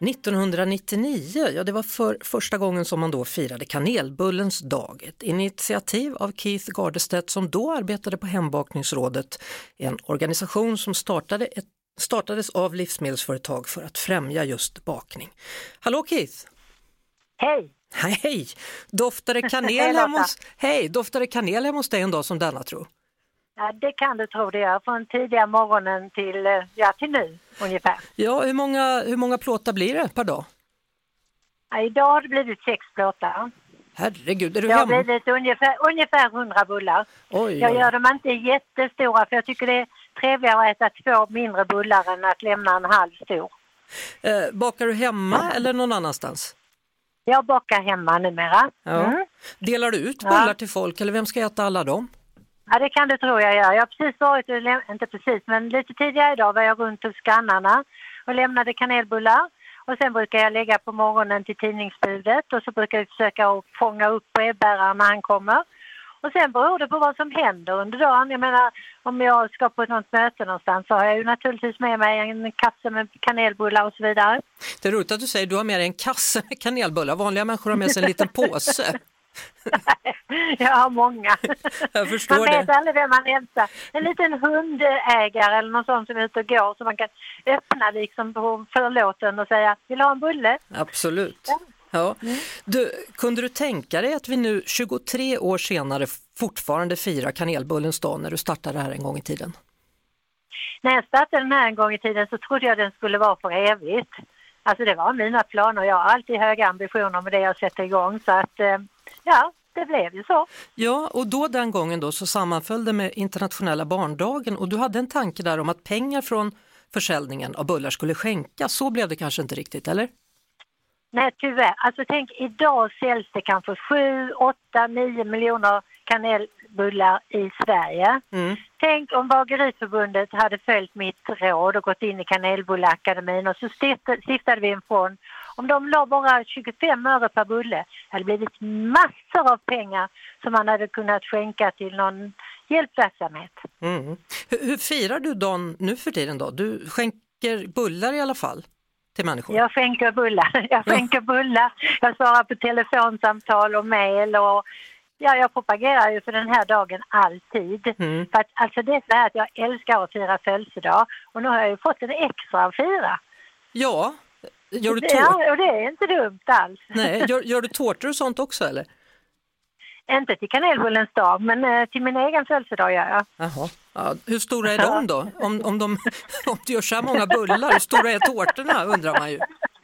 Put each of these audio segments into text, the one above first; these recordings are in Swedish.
1999, ja det var för första gången som man då firade kanelbullens dag. Ett initiativ av Keith Gardestedt som då arbetade på Hembakningsrådet, en organisation som startade ett, startades av livsmedelsföretag för att främja just bakning. Hallå Keith! Hej! Hej! Doftar det kanel, hemma hos, hej, kanel hemma hos dig en dag som denna tro? Ja, det kan du tro det gör. Från tidiga morgonen till, eh, ja, till nu ungefär. Ja, hur många, hur många plåtar blir det per dag? Ja, idag har det blivit sex plåtar. Herregud, är du Det har hemma? blivit ungefär, ungefär 100 bullar. Oj, Jag oj. gör dem inte jättestora för jag tycker det är trevligare att äta två mindre bullar än att lämna en halv stor. Eh, bakar du hemma eller någon annanstans? Jag bakar hemma numera. Ja. Mm. Delar du ut Ja. bullar till folk eller vem ska äta alla dem? Ja, det kan du tro jag gör. Jag har precis varit, inte precis, men lite tidigare idag var jag runt hos grannarna och lämnade kanelbullar. Och sen brukar jag lägga på morgonen till tidningsbudet och så brukar jag försöka fånga upp brevbäraren när han kommer. Och sen beror det på vad som händer under dagen. Jag menar, om jag ska på något möte någonstans så har jag ju naturligtvis med mig en kasse med kanelbullar och så vidare. Det är roligt att du säger att du har med dig en kasse med kanelbullar. Vanliga människor har med sig en liten påse. jag har många. Jag förstår man vet det. aldrig vem man hälsar. En liten hundägare eller någon sån som är ute och går så man kan öppna liksom på förlåten och säga vill du ha en bulle? Absolut. Ja. Du, kunde du tänka dig att vi nu 23 år senare fortfarande firar kanelbullens dag när du startade det här en gång i tiden? När jag startade den här en gång i tiden så trodde jag den skulle vara för evigt. Alltså det var mina planer. Jag har alltid höga ambitioner med det jag sätter igång så att eh, ja, det blev ju så. Ja, och då den gången då så sammanföll det med internationella barndagen och du hade en tanke där om att pengar från försäljningen av bullar skulle skänkas. Så blev det kanske inte riktigt, eller? Nej tyvärr. Alltså tänk idag säljs det kanske 7, 8, 9 miljoner kanelbullar i Sverige. Mm. Tänk om Bageriförbundet hade följt mitt råd och gått in i Kanelbulleakademin och så stift- stiftade vi en fond. Om de la bara 25 öre per bulle hade det blivit massor av pengar som man hade kunnat skänka till någon hjälpverksamhet. Mm. Hur, hur firar du dagen nu för tiden då? Du skänker bullar i alla fall? Jag skänker bullar. Jag skänker bullar. Jag svarar på telefonsamtal och mejl och ja, jag propagerar ju för den här dagen alltid. Mm. För att, alltså det är så här att jag älskar att fira födelsedag och nu har jag ju fått en extra att fira. Ja, gör du, Ja, och det är inte dumt alls. Nej, gör, gör du tårtor och sånt också eller? Inte till kanelbullens dag, men eh, till min egen födelsedag gör jag. Jaha. Ja, hur stora är de då? Om, om, de, om du gör så här många bullar, hur stora är tårtorna undrar man ju.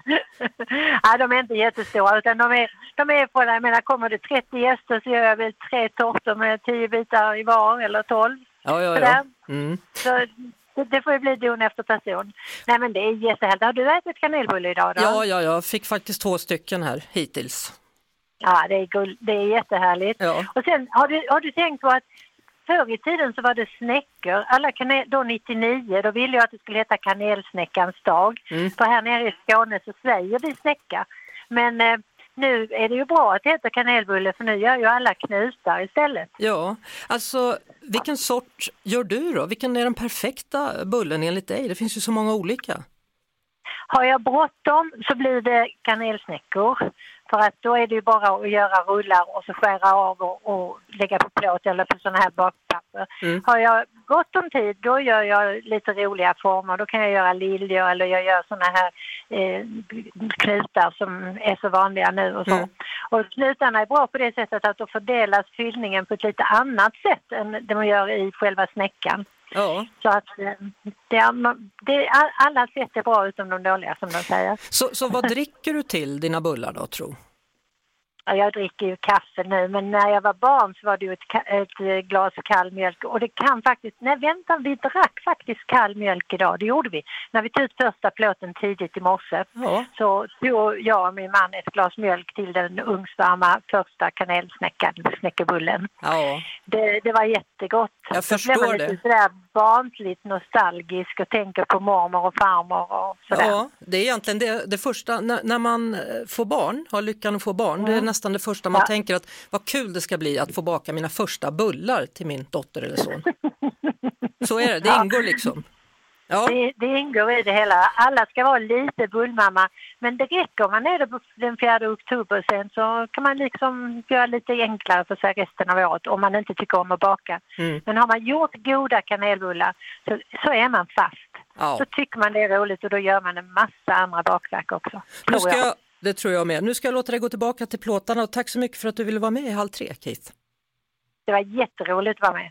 ja, de är inte jättestora utan de är, de är på, jag menar kommer det 30 gäster så gör jag väl tre tårtor med 10 bitar i var eller 12. Ja, ja, ja. Mm. Så det, får ju bli don efter person. Nej men det är jättehärligt. Har du ätit kanelbulle idag då? Ja, ja, jag fick faktiskt två stycken här hittills. Ja, det är, gull, det är jättehärligt. Ja. Och sen har du, har du tänkt på att förr i tiden så var det snäckor. Alla kanel, då 99, då ville jag att det skulle heta kanelsnäckans dag. Mm. För här nere i Skåne så säger vi snäcka. Men eh, nu är det ju bra att det heter kanelbulle för nu gör ju alla knutar istället. Ja, alltså vilken sort gör du då? Vilken är den perfekta bullen enligt dig? Det finns ju så många olika. Har jag bråttom så blir det kanelsnäckor. För att då är det ju bara att göra rullar och så skära av och, och lägga på plåt eller på sådana här bakpapper. Mm. Har jag gott om tid då gör jag lite roliga former. Då kan jag göra liljor eller jag gör sådana här eh, knutar som är så vanliga nu och så. Mm. Och knutarna är bra på det sättet att då fördelas fyllningen på ett lite annat sätt än de gör i själva snäckan. Ja, Så att eh, det det alla sätt är bra utom de dåliga som de säger. så, så vad dricker du till dina bullar då tro? Ja, jag dricker ju kaffe nu, men när jag var barn så var det ju ett, ett eh, glas kall mjölk. Och det kan faktiskt... Nej, vänta, vi drack faktiskt kall mjölk idag. Det gjorde vi. När vi tog ut första plåten tidigt i morse Ja. så tog jag och min man ett glas mjölk till den ugnsvarma första kanelsnäckan, snäckebullen. Ja. Det, det var jättegott. Jag Så förstår lite det. sådär barnsligt nostalgisk och tänker på mormor och farmor och sådär. Ja, det är egentligen det, det första, när, när man eh, får barn, har lyckan att få barn, det är nästan det första man Ja. tänker att vad kul det ska bli att få baka mina första bullar till min dotter eller son. Så är det, det ingår liksom. Ja, Det, det ingår i det hela. Alla ska vara lite bullmamma. Men det räcker om man är det den 4 oktober sen så kan man liksom göra lite enklare för sig resten av året om man inte tycker om att baka. Mm. Men har man gjort goda kanelbullar så, så är man fast. Ja. Så tycker man det är roligt och då gör man en massa andra bakverk också. nu ska jag. jag, det tror jag med. Nu ska jag låta dig gå tillbaka till plåtarna och tack så mycket för att du ville vara med i Halv tre, Keith. Det var jätteroligt att vara med.